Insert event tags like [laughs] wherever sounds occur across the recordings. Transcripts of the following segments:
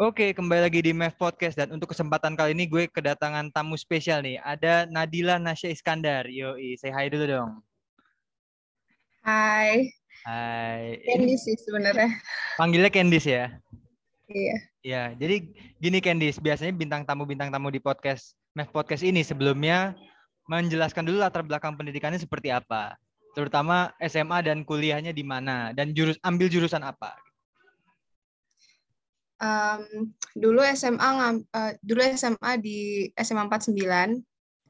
Oke, kembali lagi di Mev Podcast dan untuk kesempatan kali ini gue kedatangan tamu spesial nih. Ada Nadila Nasya Iskandar. Yoi, say hi dulu dong. Hai. Hai. Candice sih sebenarnya. [laughs] Panggilnya Candice ya? Iya. Ya, jadi gini Candice, biasanya bintang tamu bintang tamu di podcast Mev Podcast ini sebelumnya menjelaskan dulu latar belakang pendidikannya seperti apa, terutama SMA dan kuliahnya di mana dan jurus ambil jurusan apa. Um, dulu SMA uh, dulu SMA di SMA 49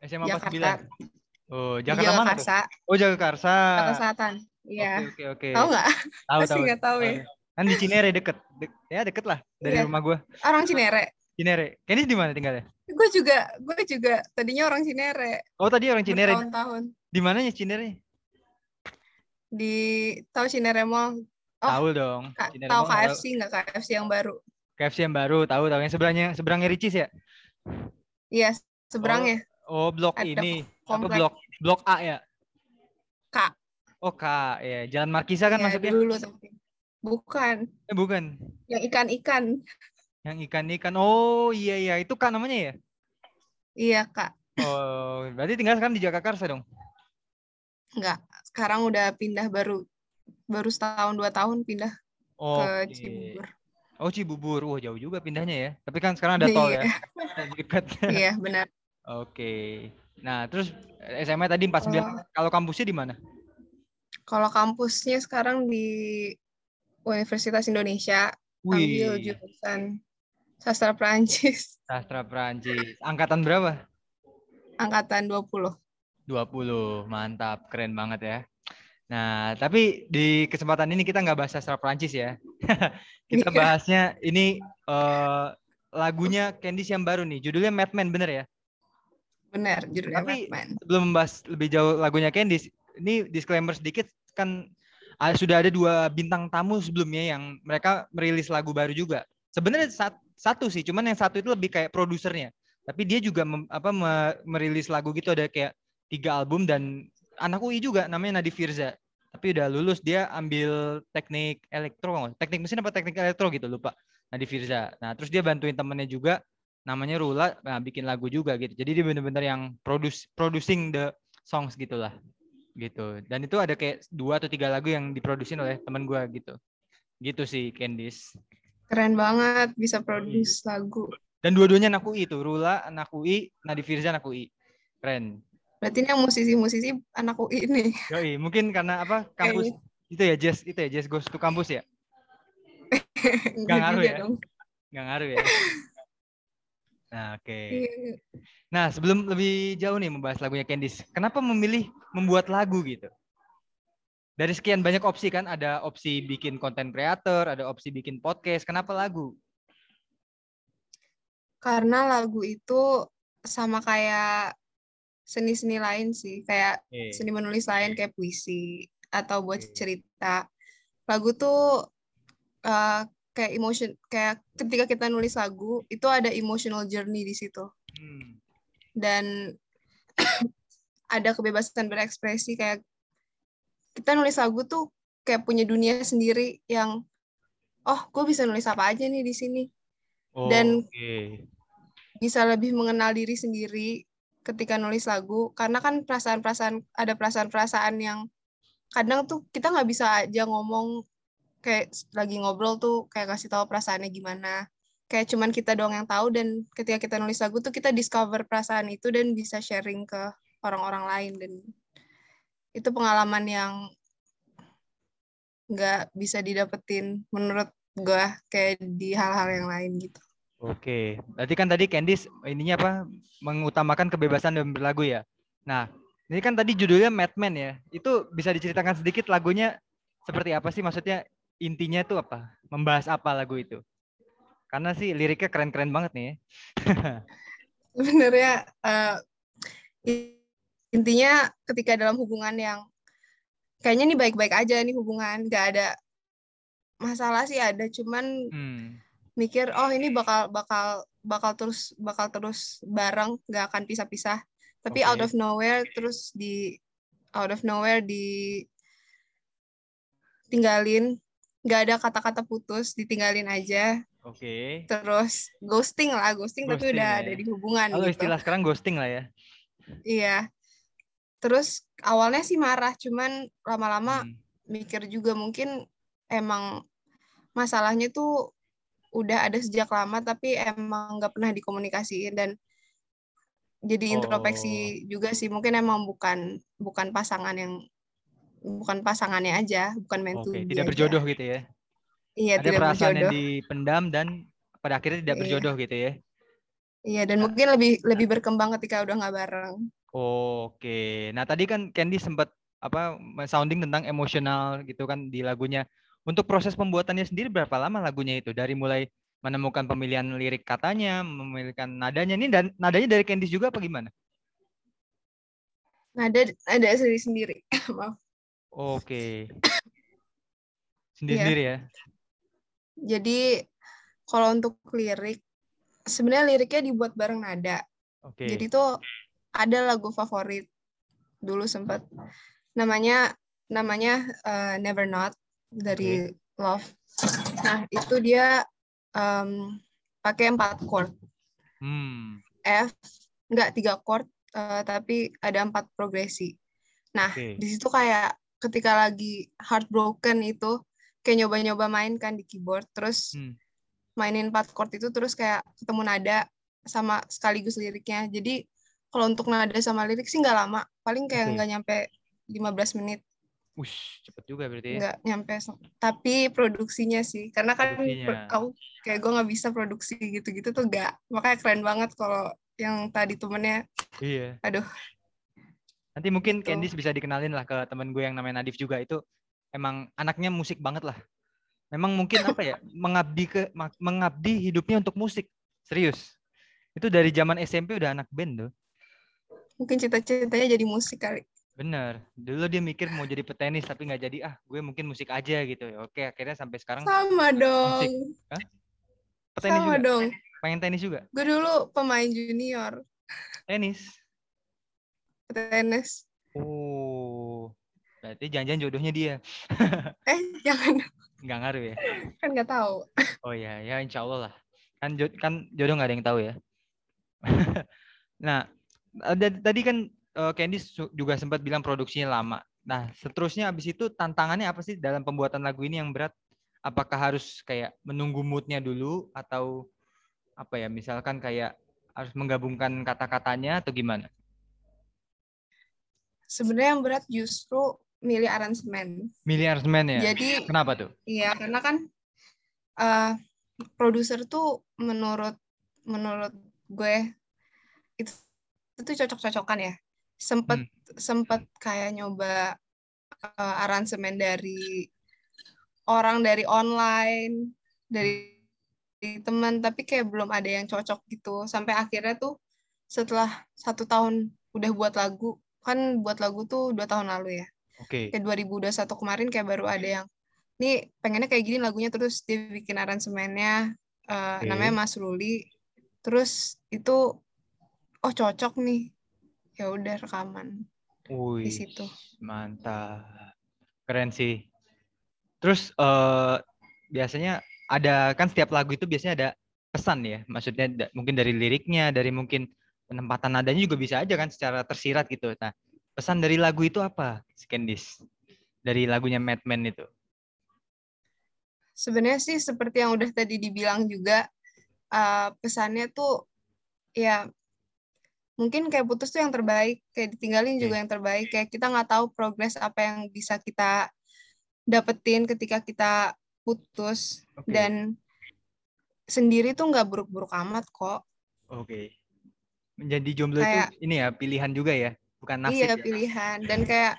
SMA Jakarta. 49. Oh, Di Jakarta mana tuh? Jagakarsa, Oh, Jagakarsa. Jakarta Selatan. Iya. Oke, oke. Tahu nggak? Tahu, tahu. nggak tahu ya. Kan di Cinere deket. Dek- ya deket lah dari Iya. rumah gue. Orang Cinere. Cinere. Candice di mana tinggalnya? Gue juga, gue juga tadinya orang Cinere. Oh, tadi orang Cinere. Bertahun-tahun. Di mananya Cinere? Di tahu Cinere Mall? Oh, tahu dong. Ka- Cinere tahu Mall tahu. KFC nggak KFC yang baru? KFC yang baru, tahu tahu yang seberangnya seberangnya Ricis ya? Iya, seberangnya. Oh, blok Ada ini. Apa blok blok A ya? K. Oh, K ya. Jalan Markisa kan Iya, maksudnya? dulu tapi. Bukan. Eh, bukan. Yang ikan-ikan. Yang ikan-ikan. Oh, iya iya, itu K namanya ya? Iya, Kak. Oh, berarti tinggal sekarang di Jakarta dong. Enggak, sekarang udah pindah baru baru setahun dua tahun pindah Oh, ke Cibubur. Oh, Cibubur. Wah, jauh juga pindahnya ya. Tapi kan sekarang ada tol ya. [laughs] Dekat. Iya, benar. Oke. Nah, terus SMA tadi 49. Oh. Kalau kampusnya di mana? Kalau kampusnya sekarang di Universitas Indonesia ambil Wih, jurusan sastra Perancis [laughs] sastra Perancis. Angkatan berapa? angkatan 20. 20. Mantap, keren banget ya. Nah, tapi di kesempatan ini kita nggak bahas sastra Perancis ya. [laughs] kita Iya. bahasnya ini eh, lagunya Candice yang baru nih. Judulnya Madman, bener ya? Benar, judulnya Tapi- Batman. Sebelum membahas lebih jauh lagunya Candice, ini disclaimer sedikit kan ah, sudah ada dua bintang tamu sebelumnya yang mereka merilis lagu baru juga. Sebenarnya sat- satu sih, cuman yang satu itu lebih kayak produsernya. Tapi dia juga mem- apa me- merilis lagu gitu ada kayak tiga album dan anak UI juga namanya Nadi Firza. Tapi udah lulus dia ambil teknik elektro, teknik mesin apa teknik elektro gitu lupa. Nadi Firza. Nah, terus dia bantuin temennya juga namanya Rula nah, bikin lagu juga gitu. Jadi dia bener-bener yang produce producing the songs gitulah. Gitu. Dan itu ada kayak dua atau tiga lagu yang diprodusin oleh teman gua gitu. Gitu sih Candice. Keren banget bisa produce lagu. Dan dua-duanya anak UI itu, Rula anak UI, Nadi Firza anak UI. Keren. Berarti ini yang musisi-musisi anak UI nih. Yoi, mungkin karena apa kampus itu ya jazz itu ya jazz goes to kampus ya [laughs] Enggak ngaruh juga ya? dong. nggak ngaruh ya [laughs] nah oke Iya. nah sebelum lebih jauh nih membahas lagunya Candice kenapa memilih membuat lagu gitu dari sekian banyak opsi kan ada opsi bikin konten creator ada opsi bikin podcast kenapa lagu Karena lagu itu sama kayak seni-seni lain sih, kayak Oke. seni menulis lain kayak puisi atau buat Oke. cerita. Lagu tuh uh, kayak emotion kayak ketika kita nulis lagu itu ada emotional journey di situ Hmm, dan [coughs] ada kebebasan berekspresi kayak kita nulis lagu tuh kayak punya dunia sendiri yang oh gue bisa nulis apa aja nih di sini Dan- oke bisa lebih mengenal diri sendiri ketika nulis lagu karena kan perasaan-perasaan ada perasaan-perasaan yang kadang tuh kita nggak bisa aja ngomong kayak lagi ngobrol tuh kayak kasih tahu perasaannya gimana. Kayak cuman kita doang yang tahu dan ketika kita nulis lagu tuh kita discover perasaan itu dan bisa sharing ke orang-orang lain dan itu pengalaman yang nggak bisa didapetin menurut gua kayak di hal-hal yang lain gitu Oke, berarti kan tadi Candice ininya apa mengutamakan kebebasan dalam berlagu ya. Nah, ini kan tadi judulnya Madman ya. Itu bisa diceritakan sedikit lagunya seperti apa sih? Maksudnya intinya itu apa? Membahas apa lagu itu? Karena sih liriknya keren-keren banget nih. ya. [laughs] sebenarnya eh, i- intinya ketika dalam hubungan yang kayaknya nih baik-baik aja nih hubungan nggak ada masalah sih ada cuman Hmm. Mikir oh ini bakal bakal bakal terus bakal terus bareng nggak akan pisah-pisah tapi Oke. out of nowhere terus di out of nowhere di tinggalin nggak ada kata-kata putus ditinggalin aja Oke. Terus ghosting lah, ghosting, tapi Ghosting, udah ya. ada di hubungan Kalau gitu. istilah sekarang ghosting lah ya. Iya. Terus awalnya sih marah, cuman lama-lama Hmm. mikir juga mungkin emang masalahnya tuh udah ada sejak lama tapi emang nggak pernah dikomunikasiin dan jadi introspeksi juga sih mungkin emang bukan bukan pasangan yang bukan pasangannya aja bukan Oke, be tidak aja. berjodoh gitu ya. iya Ada tidak perasaan berjodoh yang dipendam dan pada akhirnya tidak Iya. berjodoh gitu ya. iya dan mungkin lebih lebih berkembang ketika udah nggak bareng Oke. Nah, tadi kan Candy sempat apa sounding tentang emosional gitu kan di lagunya. Untuk proses pembuatannya sendiri berapa lama lagunya itu? Dari mulai menemukan pemilihan lirik katanya, memilihkan nadanya ini dan nadanya dari Candice juga apa gimana? nah ada sendiri sendiri [laughs] maaf Oke. [coughs] Sendiri-sendiri ya. jadi kalau untuk lirik sebenarnya liriknya dibuat bareng nada Oke. Jadi tuh ada lagu favorit dulu sempat namanya namanya uh, Never Not dari Love. Nah itu dia um, pakai empat chord Hmm. F nggak tiga chord uh, tapi ada empat progresi. Nah Oke. di situ kayak ketika lagi heartbroken itu kayak nyoba-nyoba main kan di keyboard terus Hmm. mainin empat chord itu terus kayak ketemu nada sama sekaligus liriknya. Jadi kalau untuk nada sama lirik sih nggak lama, paling kayak nggak nyampe 15 menit, Ush, cepet juga berarti ya. nggak nyampe. Tapi produksinya sih, karena kan Produksinya. aku kayak gue nggak bisa produksi gitu-gitu tuh nggak. Makanya keren banget kalau yang tadi temennya, Iya. aduh, Nanti mungkin Gitu. Candice bisa dikenalin lah ke temen gue yang namanya Nadif juga itu emang anaknya musik banget lah. Memang mungkin apa ya [laughs] mengabdi ke mengabdi hidupnya untuk musik serius. Itu dari zaman SMP udah anak band tuh. mungkin cita-citanya jadi musik kali. Bener. Dulu dia mikir mau jadi petenis tapi nggak jadi ah gue mungkin musik aja gitu. Oke akhirnya sampai sekarang Sama dong, petenis sama juga. dong. Pengen tenis juga. Gue dulu pemain junior Tenis. tenis. Oh. Berarti jangan-jangan jodohnya dia. [laughs] Eh jangan, Nggak ngaruh ya. kan nggak tahu. Oh ya, ya insya Allah lah. Kan, jo- kan jodoh nggak ada yang tahu ya. [laughs] nah, ada, tadi kan eh, Candy juga sempat bilang produksinya lama. Nah, seterusnya abis itu tantangannya apa sih dalam pembuatan lagu ini yang berat? Apakah harus kayak menunggu moodnya dulu atau apa ya? Misalkan kayak harus menggabungkan kata-katanya atau gimana? Sebenarnya yang berat justru milih aransemen. Milih aransemen ya? Jadi Kenapa tuh? Iya, karena kan eh produser tuh menurut menurut gue itu itu cocok-cocokan ya. Sempet sempet kayak nyoba eh, aransemen dari orang dari online, dari, dari teman, tapi kayak belum ada yang cocok gitu. Sampai akhirnya tuh setelah satu tahun udah buat lagu, kan buat lagu tuh dua tahun lalu ya Oke. kayak 2021 kemarin kayak baru ada yang nih pengennya kayak gini lagunya terus dia bikin aransemennya eh, Oke. namanya Mas Ruli terus itu oh cocok nih ya udah rekaman Wih, di situ mantap. Keren sih. Terus eh biasanya ada kan setiap lagu itu biasanya ada pesan ya. Maksudnya da- mungkin dari liriknya, dari mungkin penempatan nadanya juga bisa aja kan secara tersirat gitu. Nah, pesan dari lagu itu apa, si Candice? Dari lagunya Madman itu. sebenarnya sih seperti yang udah tadi dibilang juga eh, pesannya tuh ya mungkin kayak putus tuh yang terbaik kayak ditinggalin Oke. juga yang terbaik kayak kita nggak tahu progres apa yang bisa kita dapetin ketika kita putus Oke. dan sendiri tuh nggak buruk-buruk amat kok Oke. Menjadi jomblo Kayak- itu ini ya pilihan juga ya, bukan nasib. iya ya. pilihan dan kayak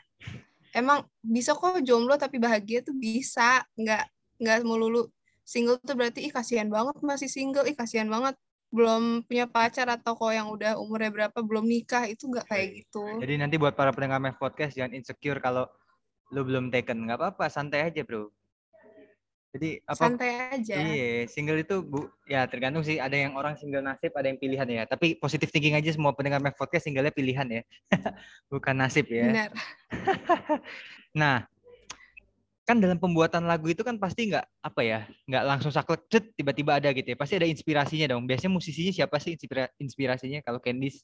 emang bisa kok jomblo tapi bahagia tuh bisa nggak nggak melulu single tuh berarti ih kasihan banget masih single ih kasihan banget belum punya pacar atau kok yang udah umurnya berapa belum nikah itu nggak kayak gitu Jadi nanti buat para pendengar Mev Podcast jangan insecure kalau lu belum taken. nggak apa-apa, santai aja, Bro. Jadi apa santai aja Iya, single itu bu, ya tergantung sih. Ada yang orang single nasib, ada yang pilihan ya. Tapi positif thinking aja semua pendengar Mev Podcast singlenya pilihan ya, [laughs] bukan nasib ya. benar [laughs] Nah, kan dalam pembuatan lagu itu kan pasti nggak apa ya nggak langsung saklek cet tiba-tiba ada gitu ya pasti ada inspirasinya dong biasanya musisinya siapa sih inspira- inspirasinya kalau Candice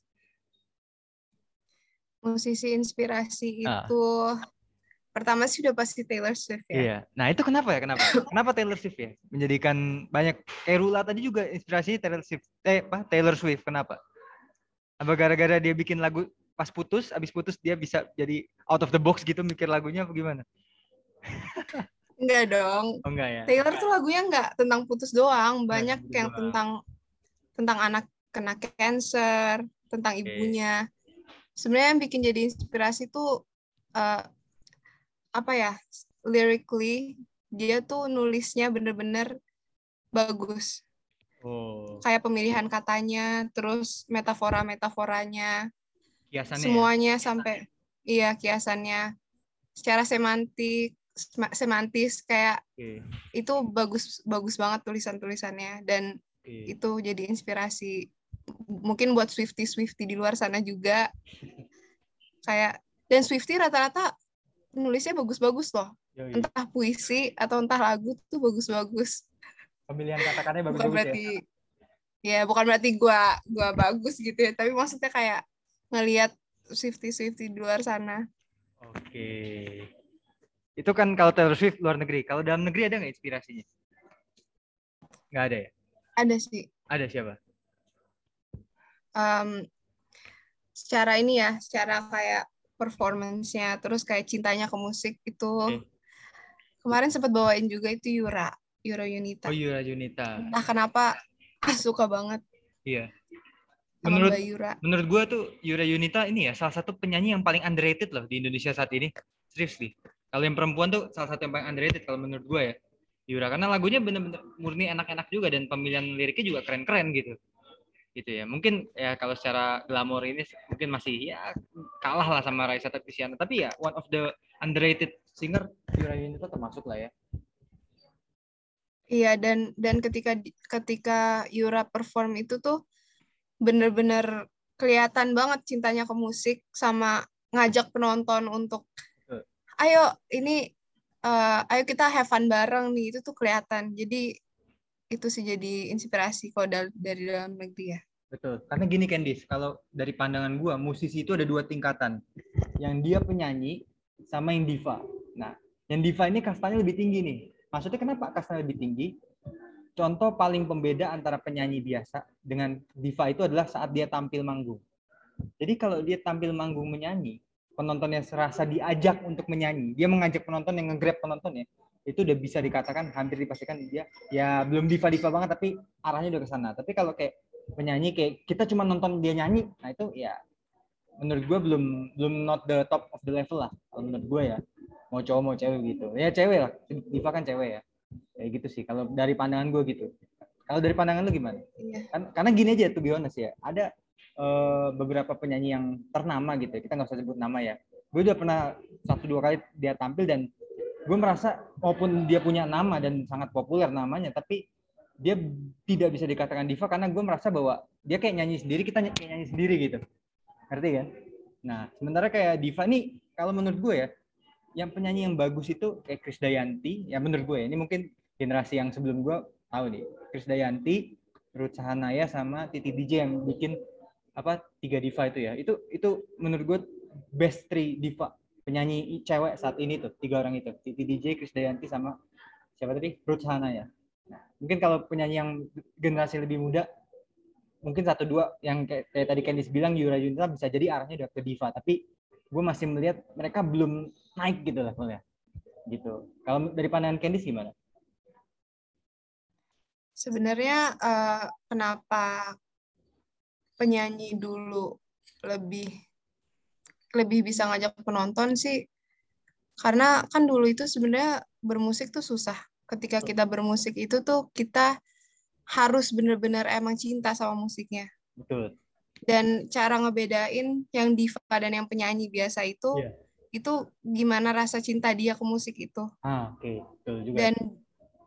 musisi inspirasi Ah. itu pertama sih udah pasti Taylor Swift ya. Iya. Nah itu kenapa ya? Kenapa? [coughs] kenapa Taylor Swift ya? Menjadikan banyak kayak Rula tadi juga inspirasinya Taylor Swift. Eh, apa? Taylor Swift. Kenapa? Apa gara-gara dia bikin lagu pas putus, abis putus dia bisa jadi out of the box gitu mikir lagunya apa gimana? Enggak dong. Oh enggak ya? Taylor tuh lagunya enggak tentang putus doang, banyak putus yang doang. tentang tentang anak kena cancer, tentang Oke. ibunya. Sebenarnya yang bikin jadi inspirasi tuh eh, apa ya? Lyrically dia tuh nulisnya bener-bener bagus. Oh, Kayak pemilihan katanya, terus metafora-metaforanya, kiasannya. ya? semuanya sampai iya kiasannya secara semantik sema- semantis kayak Oke, itu bagus bagus banget tulisan-tulisannya dan oke. itu jadi inspirasi mungkin buat Swifty Swifty di luar sana juga [laughs] kayak dan Swifty rata-rata nulisnya bagus-bagus loh Yoi. entah puisi atau entah lagu tuh bagus-bagus Pemilihan kata-katanya bagus-bagus ya. berarti ya bukan berarti gua gua bagus gitu ya tapi maksudnya kayak ngelihat Swifty Swifty di luar sana Oke. Itu kan kalau Taylor Swift luar negeri. Kalau dalam negeri ada nggak inspirasinya? Nggak ada ya? ada sih Ada siapa? em, secara ini ya, secara kayak performance-nya, terus kayak cintanya ke musik itu Oke. kemarin sempat bawain juga itu Yura, Yura Yunita. Oh Yura Junita. Entah kenapa [laughs] suka banget Iya. Menurut Mbak Yura. menurut gua tuh Yura Yunita ini ya salah satu penyanyi yang paling underrated loh di Indonesia saat ini. Seriously. Kalau yang perempuan tuh salah satu yang paling underrated kalau menurut gua ya. Yura karena lagunya bener-bener murni enak-enak juga dan pemilihan liriknya juga keren-keren gitu. Gitu ya. Mungkin ya kalau secara glamor ini mungkin masih ya kalah lah sama Raisa Tatiana. Tapi ya one of the underrated singer Yura Yunita termasuk lah ya. Iya dan dan ketika ketika Yura perform itu tuh bener-bener kelihatan banget cintanya ke musik sama ngajak penonton untuk. Ayo ini eh, ayo kita have fun bareng nih itu tuh kelihatan. Jadi itu sih jadi inspirasi kalau dari dalam negeri ya. Betul. Karena gini Candice, kalau dari pandangan gua musisi itu ada dua tingkatan. Yang dia penyanyi sama yang diva. Nah, yang diva ini kastanya lebih tinggi nih. Maksudnya kenapa kastanya lebih tinggi? Contoh paling pembeda antara penyanyi biasa dengan diva itu adalah saat dia tampil manggung. Jadi kalau dia tampil manggung menyanyi, penontonnya serasa diajak untuk menyanyi. Dia mengajak penonton yang nge-grab penonton ya. Itu udah bisa dikatakan hampir dipastikan dia ya belum diva-diva banget tapi arahnya udah ke sana. Tapi kalau kayak penyanyi kayak kita cuma nonton dia nyanyi nah itu ya menurut gue belum belum not the top of the level lah kalau menurut gue ya mau cowok mau cewek gitu ya cewek lah diva kan cewek ya kayak gitu sih kalau dari pandangan gue gitu kalau dari pandangan lu gimana Iya. kan karena gini aja tuh honest ya ada eh, beberapa penyanyi yang ternama gitu ya. Kita nggak usah sebut nama ya. Gue udah pernah satu dua kali dia tampil dan gue merasa walaupun dia punya nama dan sangat populer namanya tapi dia tidak bisa dikatakan diva karena gue merasa bahwa dia kayak nyanyi sendiri kita ny- kayak nyanyi sendiri gitu. Ngerti kan? Nah sementara kayak diva nih kalau menurut gue ya yang penyanyi yang bagus itu kayak Krisdayanti ya menurut gue ya, ini mungkin generasi yang sebelum gue tahu nih. Krisdayanti Ruth Sahanaya sama Titi DJ yang bikin apa tiga diva itu ya. Itu itu menurut gue best three diva penyanyi cewek saat ini tuh tiga orang itu. Titi DJ Krisdayanti sama siapa tadi? Ruth Sahanaya. Nah, mungkin kalau penyanyi yang generasi lebih muda mungkin satu dua yang kayak, kayak tadi Candice bilang Yura Yunita bisa jadi arahnya udah ke diva. Tapi gue masih melihat mereka belum naik gitu levelnya. Gitu. Kalau dari pandangan Candice gimana? Sebenarnya eh, kenapa penyanyi dulu lebih lebih bisa ngajak penonton sih karena kan dulu itu sebenarnya bermusik tuh susah. Ketika kita bermusik itu tuh kita harus benar-benar emang cinta sama musiknya. betul Dan cara ngebedain yang diva dan yang penyanyi biasa itu Iya. itu gimana rasa cinta dia ke musik itu. ah oke betul juga dan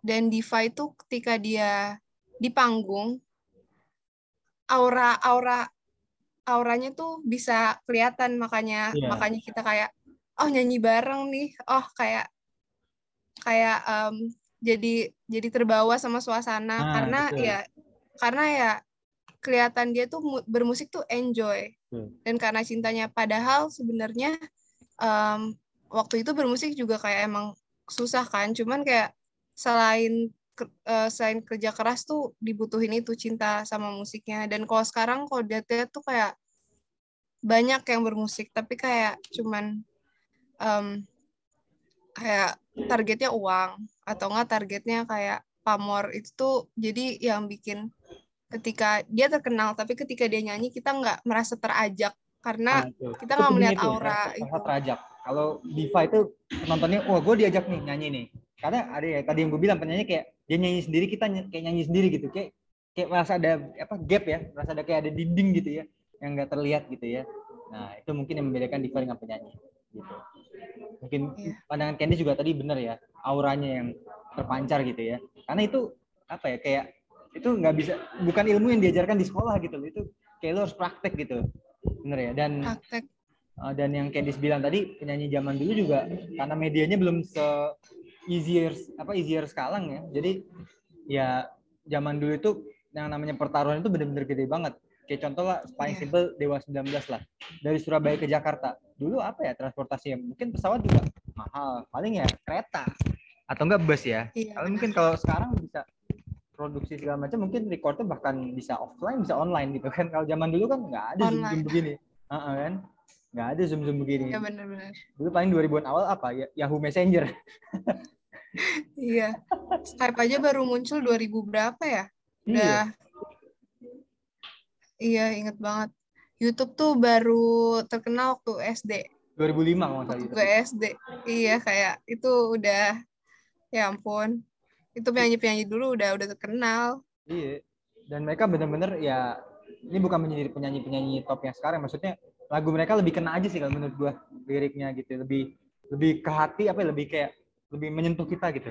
dan diva itu ketika dia di panggung aura aura auranya tuh bisa kelihatan makanya Iya. makanya kita kayak oh nyanyi bareng nih oh kayak kayak um, jadi jadi terbawa sama suasana Ah, karena betul. ya karena ya kelihatan dia tuh mu- bermusik tuh enjoy Betul. dan karena cintanya padahal sebenarnya um, waktu itu bermusik juga kayak emang susah kan cuman kayak selain eh, selain kerja keras tuh dibutuhin itu cinta sama musiknya dan kalau sekarang kalau dilihat tuh kayak banyak yang bermusik tapi kayak cuman em, kayak targetnya uang atau enggak targetnya kayak pamor itu tuh jadi yang bikin ketika dia terkenal tapi ketika dia nyanyi kita nggak merasa terajak karena Nah, itu. kita nggak melihat itu, aura itu. terajak. Kalau diva itu penontonnya, wah gue diajak nih nyanyi nih. Karena ada ya tadi yang gue bilang penyanyi kayak dia nyanyi sendiri, kita ny- kayak nyanyi sendiri gitu. Kayak kayak merasa ada apa gap ya, merasa ada kayak ada dinding gitu ya, yang nggak terlihat gitu ya. Nah itu mungkin yang membedakan diva dengan penyanyi. Gitu. Mungkin Iya. pandangan Candy juga tadi bener ya, auranya yang terpancar gitu ya. Karena itu apa ya kayak itu nggak bisa bukan ilmu yang diajarkan di sekolah gitu loh. Itu kayak lo harus praktek gitu. Bener ya. Dan praktek Uh, dan yang Candice bilang tadi penyanyi zaman dulu juga karena medianya belum se easier apa easier sekarang ya. Jadi ya zaman dulu itu yang namanya pertarungan itu benar-benar gede banget. Kayak contoh lah paling Iya. simpel Dewa 19 lah dari Surabaya ke Jakarta. Dulu apa ya transportasinya mungkin pesawat juga mahal paling ya kereta atau enggak bus ya. Iya kalau mungkin kalau sekarang bisa produksi segala macam mungkin recordnya bahkan bisa offline bisa online gitu kan. Kalau zaman dulu kan nggak ada zoom zoom begini. Heeh, kan? Nggak ada zoom zoom begini. Iya benar-benar. Dulu paling 2000-an awal apa? Ya Yahoo Messenger [laughs] iya. Skype aja baru muncul 2000 berapa ya? Iya. Udah. Iya inget banget. YouTube tuh baru terkenal waktu SD 2005 kalau waktu gue SD iya kayak itu udah ya ampun. Itu penyanyi-penyanyi dulu udah udah terkenal. Iya. Dan mereka benar-benar ya ini bukan menjadi penyanyi-penyanyi top yang sekarang. Maksudnya lagu mereka lebih kena aja sih kalau menurut gua liriknya gitu. Lebih lebih ke hati apa ya, lebih kayak lebih menyentuh kita gitu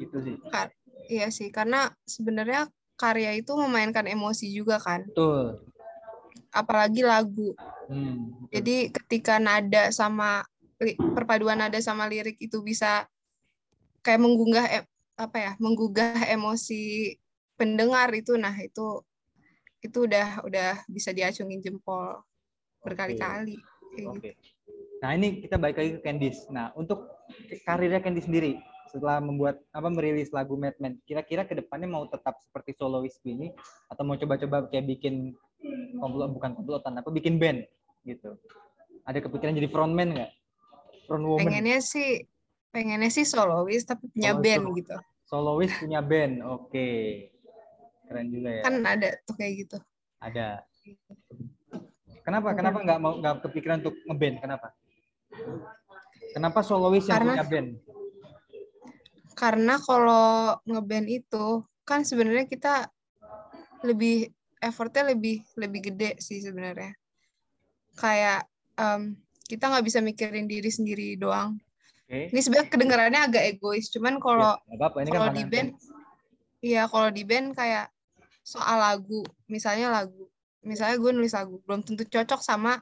itu sih iya sih karena sebenarnya karya itu memainkan emosi juga kan betul apalagi lagu hmm, betul. jadi ketika nada sama perpaduan nada sama lirik itu bisa kayak menggugah em- apa ya menggugah emosi pendengar itu nah itu itu udah udah bisa diacungin jempol berkali-kali kayak gitu. Oke. Nah ini kita balik lagi ke Candice. Nah untuk karirnya Candice sendiri setelah membuat apa merilis lagu Madman, kira-kira ke depannya mau tetap seperti soloist ini atau mau coba-coba kayak bikin komplot bukan komplotan apa bikin band gitu? Ada kepikiran jadi frontman nggak? Front woman? pengennya sih pengennya sih solois tapi punya Solois band tuh. gitu Soloist punya band, oke. Keren juga ya. kan ada tuh kayak gitu Ada. Kenapa? Kenapa nggak mau nggak kepikiran untuk ngeband? Kenapa? Kenapa soloist yang Karena- punya band? karena kalau ngeband itu kan sebenarnya kita lebih effortnya lebih lebih gede sih sebenarnya kayak em, kita nggak bisa mikirin diri sendiri doang Oke. ini sebenarnya kedengarannya agak egois cuman kalau Ya. Ini kan kalau di band iya kalau di band kayak soal lagu misalnya lagu misalnya gue nulis lagu belum tentu cocok sama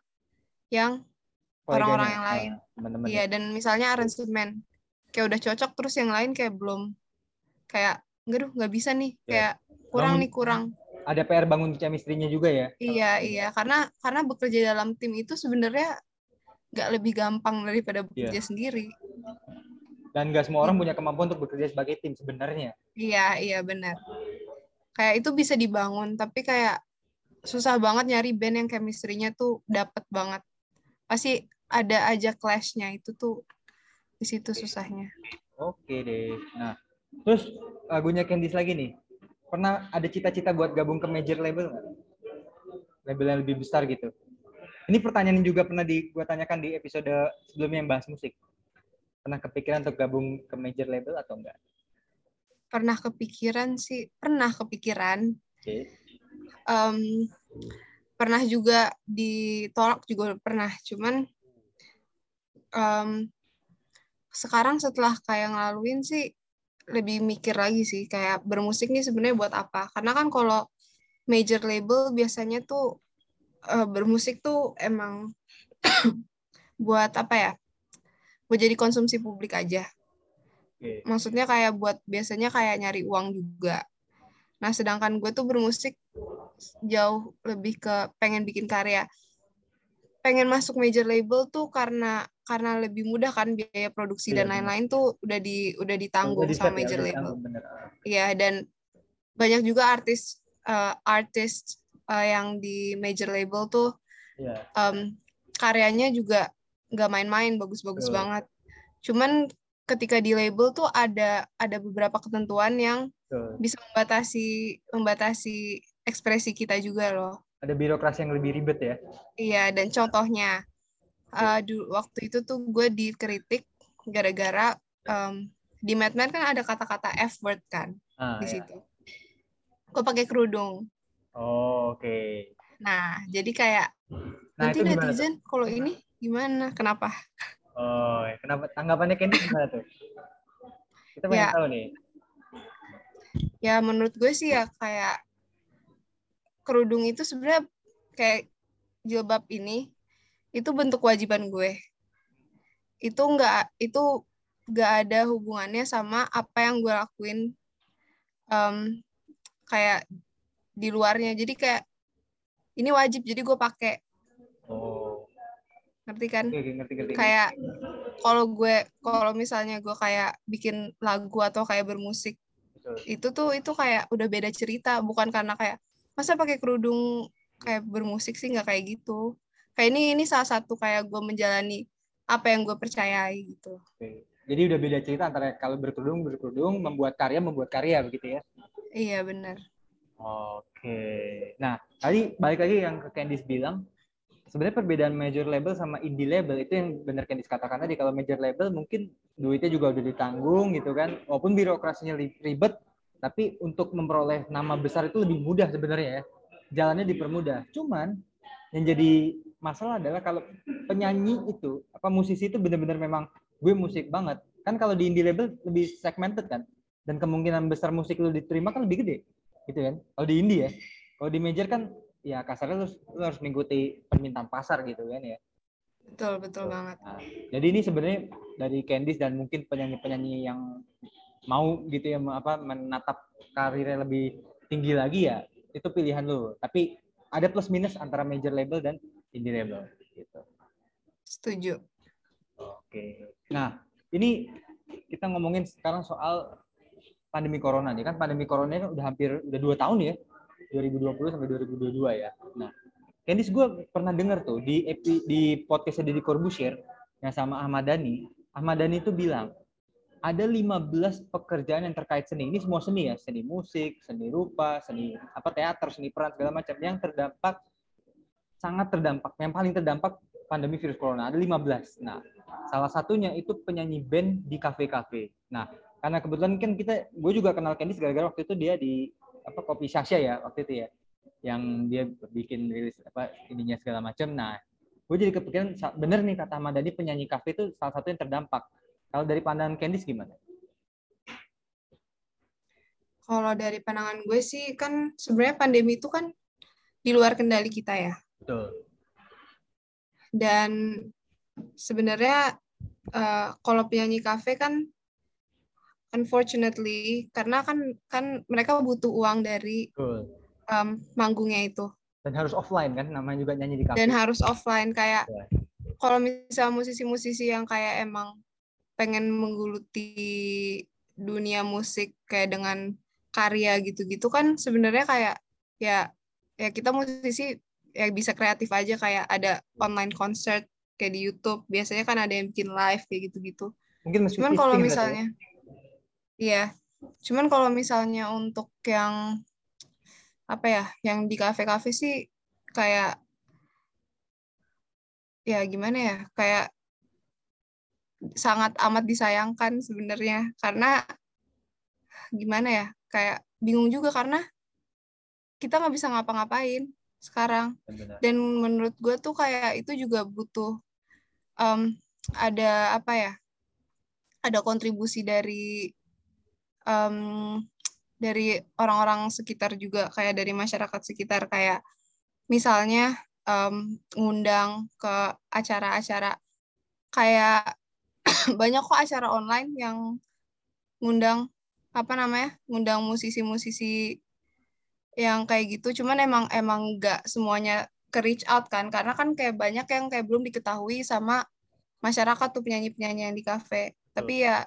yang orang-orang yang lain. Ah, teman-teman Iya, dan misalnya aransemen kayak udah cocok terus yang lain kayak belum kayak enggak duh nggak bisa nih Ya. kayak kurang Bangun- nih kurang. ada PR bangun chemistry-nya juga ya Iya, iya karena karena bekerja dalam tim itu sebenarnya nggak lebih gampang daripada bekerja sendiri. dan gak semua orang punya kemampuan untuk bekerja sebagai tim sebenarnya Iya, iya benar. Kayak itu bisa dibangun tapi kayak susah banget nyari band yang chemistry-nya tuh dapet banget. Pasti ada aja clash-nya itu tuh di situ susahnya. oke deh. Nah terus lagunya Candice lagi nih. Pernah ada cita-cita buat gabung ke major label nggak? Label yang lebih besar gitu. Ini pertanyaan yang juga pernah di gua tanyakan di episode sebelumnya yang bahas musik. Pernah kepikiran untuk gabung ke major label atau enggak Pernah kepikiran sih, pernah kepikiran. oke. Em, pernah juga ditolak juga pernah. Cuman em, sekarang setelah kayak ngelaluin sih lebih mikir lagi sih kayak bermusik nih sebenarnya buat apa? Karena kan kalau major label biasanya tuh eh, bermusik tuh emang [coughs] buat apa ya? Buat jadi konsumsi publik aja. Okay. Maksudnya kayak buat biasanya kayak nyari uang juga. Nah, sedangkan gue tuh bermusik jauh lebih ke pengen bikin karya. Pengen masuk major label tuh karena karena lebih mudah kan biaya produksi yeah, dan lain-lain tuh udah di udah ditanggung udah sama ya, major ya, label. Iya, dan banyak juga artis uh, artis uh, yang di major label tuh yeah. um, karyanya juga nggak main-main, bagus-bagus banget. Cuman ketika di label tuh ada ada beberapa ketentuan yang Betul. bisa membatasi membatasi ekspresi kita juga loh. Ada birokrasi yang lebih ribet ya? Iya, dan contohnya uh, dulu waktu itu tuh gue dikritik gara-gara um, di Madman kan ada kata-kata F word kan ah, di iya. situ. Gue pakai kerudung. Oh, oke. Okay. Nah, jadi kayak nah, nanti netizen kalau ini gimana? Kenapa? Oh, ya. kenapa tanggapannya Candy gimana tuh? Kita pengen ya. tahu nih. Ya menurut gue sih ya kayak kerudung itu sebenarnya kayak jilbab ini itu bentuk kewajiban gue. Itu enggak itu enggak ada hubungannya sama apa yang gue lakuin um, kayak di luarnya. Jadi kayak ini wajib jadi gue pakai. Oh ngerti kan ngerti, ngerti, ngerti. kayak kalau gue kalau misalnya gue kayak bikin lagu atau kayak bermusik Betul. itu tuh itu kayak udah beda cerita bukan karena kayak masa pakai kerudung kayak bermusik sih nggak kayak gitu kayak ini ini salah satu kayak gue menjalani apa yang gue percayai gitu. Oke. jadi udah beda cerita antara kalau berkerudung berkerudung membuat karya membuat karya begitu ya? Iya benar. Oke. Nah, tadi balik lagi yang ke Candice bilang, sebenarnya perbedaan major label sama indie label itu yang benar kan dikatakan tadi. Kalau major label mungkin duitnya juga udah ditanggung gitu kan. Walaupun birokrasinya ribet tapi untuk memperoleh nama besar itu lebih mudah sebenarnya ya. Jalannya dipermudah. Cuman yang jadi masalah adalah kalau penyanyi itu apa musisi itu benar-benar memang gue musik banget. Kan kalau di indie label lebih segmented kan dan kemungkinan besar musik lu diterima kan lebih gede gitu kan? Kalau di indie ya kalau di major kan ya kasarnya lu, lu harus mengikuti permintaan pasar gitu kan ya. Betul betul so, banget. Nah, jadi ini sebenarnya dari Candice dan mungkin penyanyi-penyanyi yang mau gitu ya apa menatap karirnya lebih tinggi lagi ya itu pilihan lu. Tapi ada plus minus antara major label dan label gitu setuju oke nah ini kita ngomongin sekarang soal pandemi corona nih kan pandemi corona ini udah hampir udah dua tahun ya 2020 sampai 2022 ya. Nah, Candice gue pernah dengar tuh di epi, di podcast di Corbusier yang sama Ahmad Dhani. Ahmad Dhani itu bilang ada 15 pekerjaan yang terkait seni. Ini semua seni ya, seni musik, seni rupa, seni apa teater, seni peran segala macam yang terdampak sangat terdampak. Yang paling terdampak pandemi virus corona ada 15. Nah, salah satunya itu penyanyi band di kafe-kafe. Nah, karena kebetulan kan kita gue juga kenal Candice gara-gara waktu itu dia di apa kopi Sasha ya waktu itu ya yang dia bikin rilis apa ininya segala macam nah gue jadi kepikiran bener nih kata Madani penyanyi kafe itu salah satu yang terdampak kalau dari pandangan Candice gimana? Kalau dari pandangan gue sih kan sebenarnya pandemi itu kan di luar kendali kita ya. Betul. Dan sebenarnya uh, kalau penyanyi kafe kan unfortunately karena kan kan mereka butuh uang dari um, manggungnya itu dan harus offline kan namanya juga nyanyi di kafe dan harus offline kayak yeah. kalau misalnya musisi-musisi yang kayak emang pengen menggeluti dunia musik kayak dengan karya gitu-gitu kan sebenarnya kayak ya ya kita musisi ya bisa kreatif aja kayak ada online concert kayak di YouTube biasanya kan ada yang bikin live kayak gitu-gitu. Mungkin cuman kalau ya? misalnya Iya. Cuman kalau misalnya untuk yang apa ya, yang di kafe-kafe sih kayak ya gimana ya, kayak sangat amat disayangkan sebenarnya karena gimana ya, kayak bingung juga karena kita nggak bisa ngapa-ngapain sekarang. Dan menurut gue tuh kayak itu juga butuh um, ada apa ya, ada kontribusi dari um, dari orang-orang sekitar juga kayak dari masyarakat sekitar kayak misalnya um, ngundang ke acara-acara kayak [coughs] banyak kok acara online yang ngundang apa namanya ngundang musisi-musisi yang kayak gitu. Cuman emang emang nggak semuanya ke reach out kan. Karena kan kayak banyak yang kayak belum diketahui sama masyarakat tuh penyanyi-penyanyi yang di kafe. Tapi ya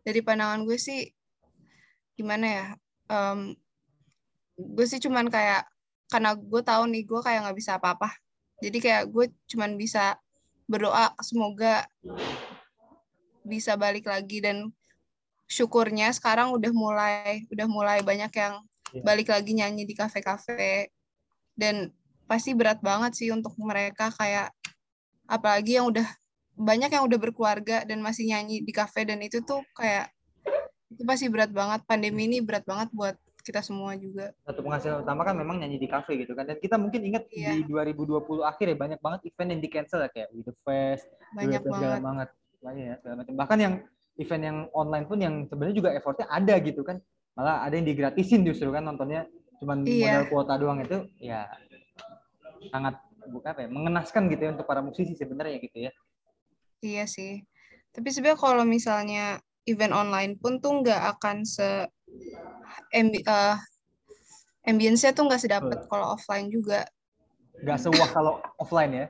dari pandangan gue sih gimana ya um, gue sih cuman kayak karena gue tahu nih gue kayak nggak bisa apa-apa. Jadi kayak gue cuman bisa berdoa semoga bisa balik lagi. Dan syukurnya sekarang udah mulai udah mulai banyak yang iya. balik lagi nyanyi di kafe-kafe dan pasti berat banget sih untuk mereka kayak apalagi yang udah banyak yang udah berkeluarga dan masih nyanyi di kafe dan itu tuh kayak itu pasti berat banget pandemi ini berat banget buat kita semua juga. Satu penghasilan utama kan memang nyanyi di kafe gitu kan. Dan kita mungkin ingat iya. di 2020 akhir ya banyak banget event yang di cancel ya kayak With the Fest, banyak banget. banget. Banyak ya, segala macam. Bahkan yang event yang online pun yang sebenarnya juga effortnya ada gitu kan malah ada yang digratisin justru kan nontonnya cuman iya. modal kuota doang itu ya sangat bukan apa ya mengenaskan gitu ya untuk para musisi sebenarnya gitu ya. Iya sih. Tapi sebenarnya kalau misalnya event online pun tuh nggak akan se ambi uh, ambience-nya tuh nggak sedapat kalau offline juga. Nggak sewah kalau offline ya?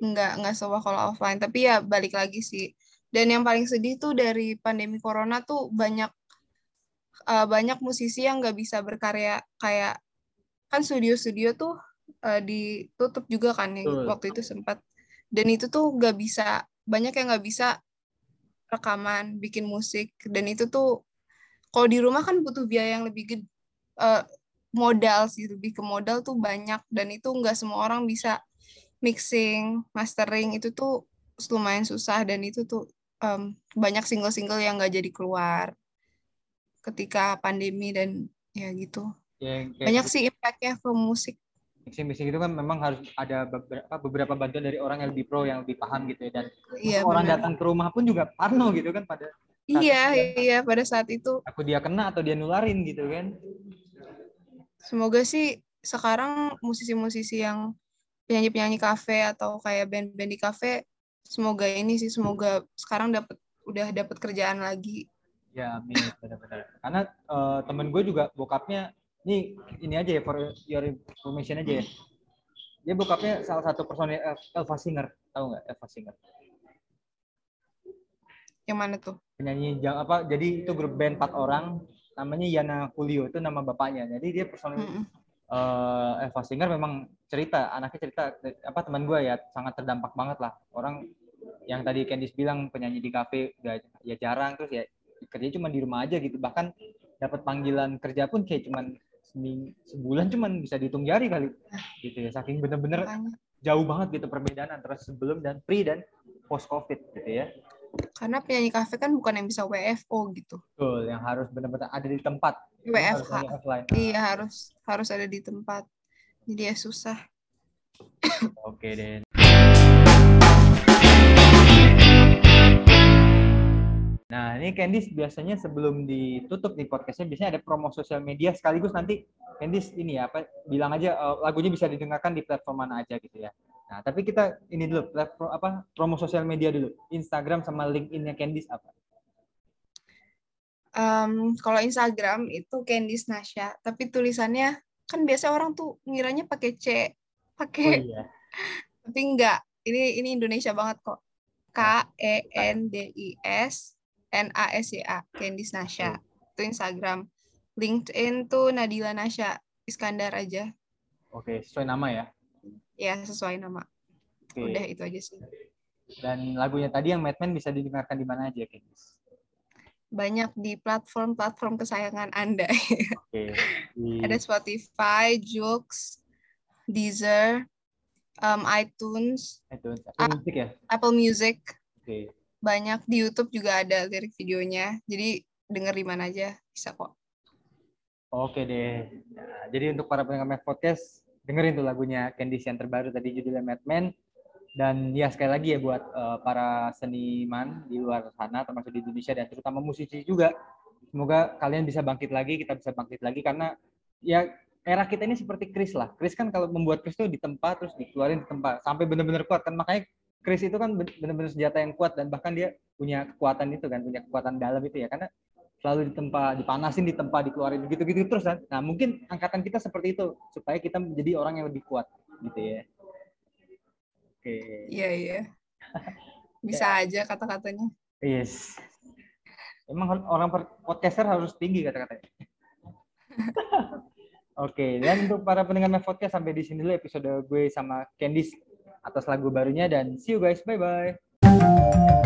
Nggak nggak sewah kalau offline. Tapi ya balik lagi sih. Dan yang paling sedih tuh dari pandemi corona tuh banyak uh, banyak musisi yang nggak bisa berkarya kayak kan studio-studio tuh uh, ditutup juga kan yang uh. waktu itu sempat. Dan itu tuh nggak bisa banyak yang nggak bisa rekaman bikin musik. Dan itu tuh kalau di rumah kan butuh biaya yang lebih gede uh, modal sih lebih ke modal tuh banyak. Dan itu nggak semua orang bisa mixing mastering. Itu tuh lumayan susah dan itu tuh um, banyak single-single yang nggak jadi keluar ketika pandemi dan ya gitu. Ya, banyak gitu. sih impactnya ke musik. Mixing-mixing itu kan memang harus ada beberapa, beberapa bantuan dari orang yang lebih pro, yang lebih paham gitu ya. Dan iya, orang benar. datang ke rumah pun juga parno gitu kan pada Iya, itu. iya pada saat itu. Aku dia kena atau dia nularin gitu kan. Semoga sih sekarang musisi-musisi yang penyanyi-penyanyi kafe atau kayak band-band di kafe semoga ini sih semoga sekarang dapat udah dapat kerjaan lagi ya amin. Benar-benar. Karena uh, temen gue juga bokapnya ini ini aja ya for your information aja ya. Dia bokapnya salah satu personil Elva Singer. Tahu nggak Elva Singer? Yang mana tuh? Penyanyi apa jadi itu grup band empat orang namanya Yana Julio itu nama bapaknya. Jadi dia personil mm -hmm. uh, Elva Singer memang cerita anaknya cerita apa teman gue ya sangat terdampak banget lah. Orang yang tadi Candice bilang penyanyi di kafe udah ya jarang terus ya kerja cuma di rumah aja gitu bahkan dapat panggilan kerja pun kayak cuman seming, sebulan cuman bisa dihitung jari kali gitu ya saking bener-bener jauh banget gitu perbedaan antara sebelum dan pre dan post covid gitu ya karena penyanyi kafe kan bukan yang bisa WFO gitu. Betul, yang harus benar-benar ada di tempat. WFH. Iya, harus harus ada di tempat. Jadi ya susah. Oke deh. Nah, ini Candice biasanya sebelum ditutup nih podcastnya biasanya ada promo sosial media sekaligus nanti Candice ini ya apa bilang aja uh, lagunya bisa didengarkan di platform mana aja gitu ya. Nah, tapi kita ini dulu platform apa promo sosial media dulu. Instagram sama LinkedIn-nya Candice apa? Um, kalau Instagram itu Candice Nasya, tapi tulisannya kan biasa orang tuh ngiranya pakai C, pakai oh, iya. [laughs] tapi enggak. Ini ini Indonesia banget kok. K E N D I S N A S Y A Candice Nasya itu Instagram LinkedIn tuh Nadila Nasya Iskandar aja oke sesuai nama ya ya sesuai nama oke. udah itu aja sih dan lagunya tadi yang Madman bisa didengarkan di mana aja Candice banyak di platform-platform kesayangan Anda. Oke. [laughs] Di... Ada Spotify, Joox, Deezer, um, iTunes, iTunes, Apple Music ya? Apple Music. Oke banyak di YouTube juga ada lirik videonya. Jadi denger di mana aja bisa kok. Oke deh. Nah, jadi untuk para pendengar Podcast, dengerin tuh lagunya Candice yang terbaru tadi judulnya Madman. Dan ya sekali lagi ya buat uh, para seniman di luar sana termasuk di Indonesia dan terutama musisi juga. Semoga kalian bisa bangkit lagi, kita bisa bangkit lagi karena ya era kita ini seperti Chris lah. Chris kan kalau membuat Chris tuh di tempat terus dikeluarin di tempat sampai benar-benar kuat kan makanya Chris itu kan benar-benar senjata yang kuat dan bahkan dia punya kekuatan itu kan, punya kekuatan dalam itu ya. Karena selalu ditempa, dipanasin, ditempa, dikeluarin gitu-gitu terus kan. Nah, mungkin angkatan kita seperti itu supaya kita menjadi orang yang lebih kuat gitu ya. Oke. Iya, iya. [laughs] Bisa aja kata-katanya. Yes. Emang orang podcaster harus tinggi kata-katanya. [laughs] Oke, dan untuk para pendengar podcast sampai di sini dulu episode gue sama Candice atas lagu barunya dan see you guys. Bye bye.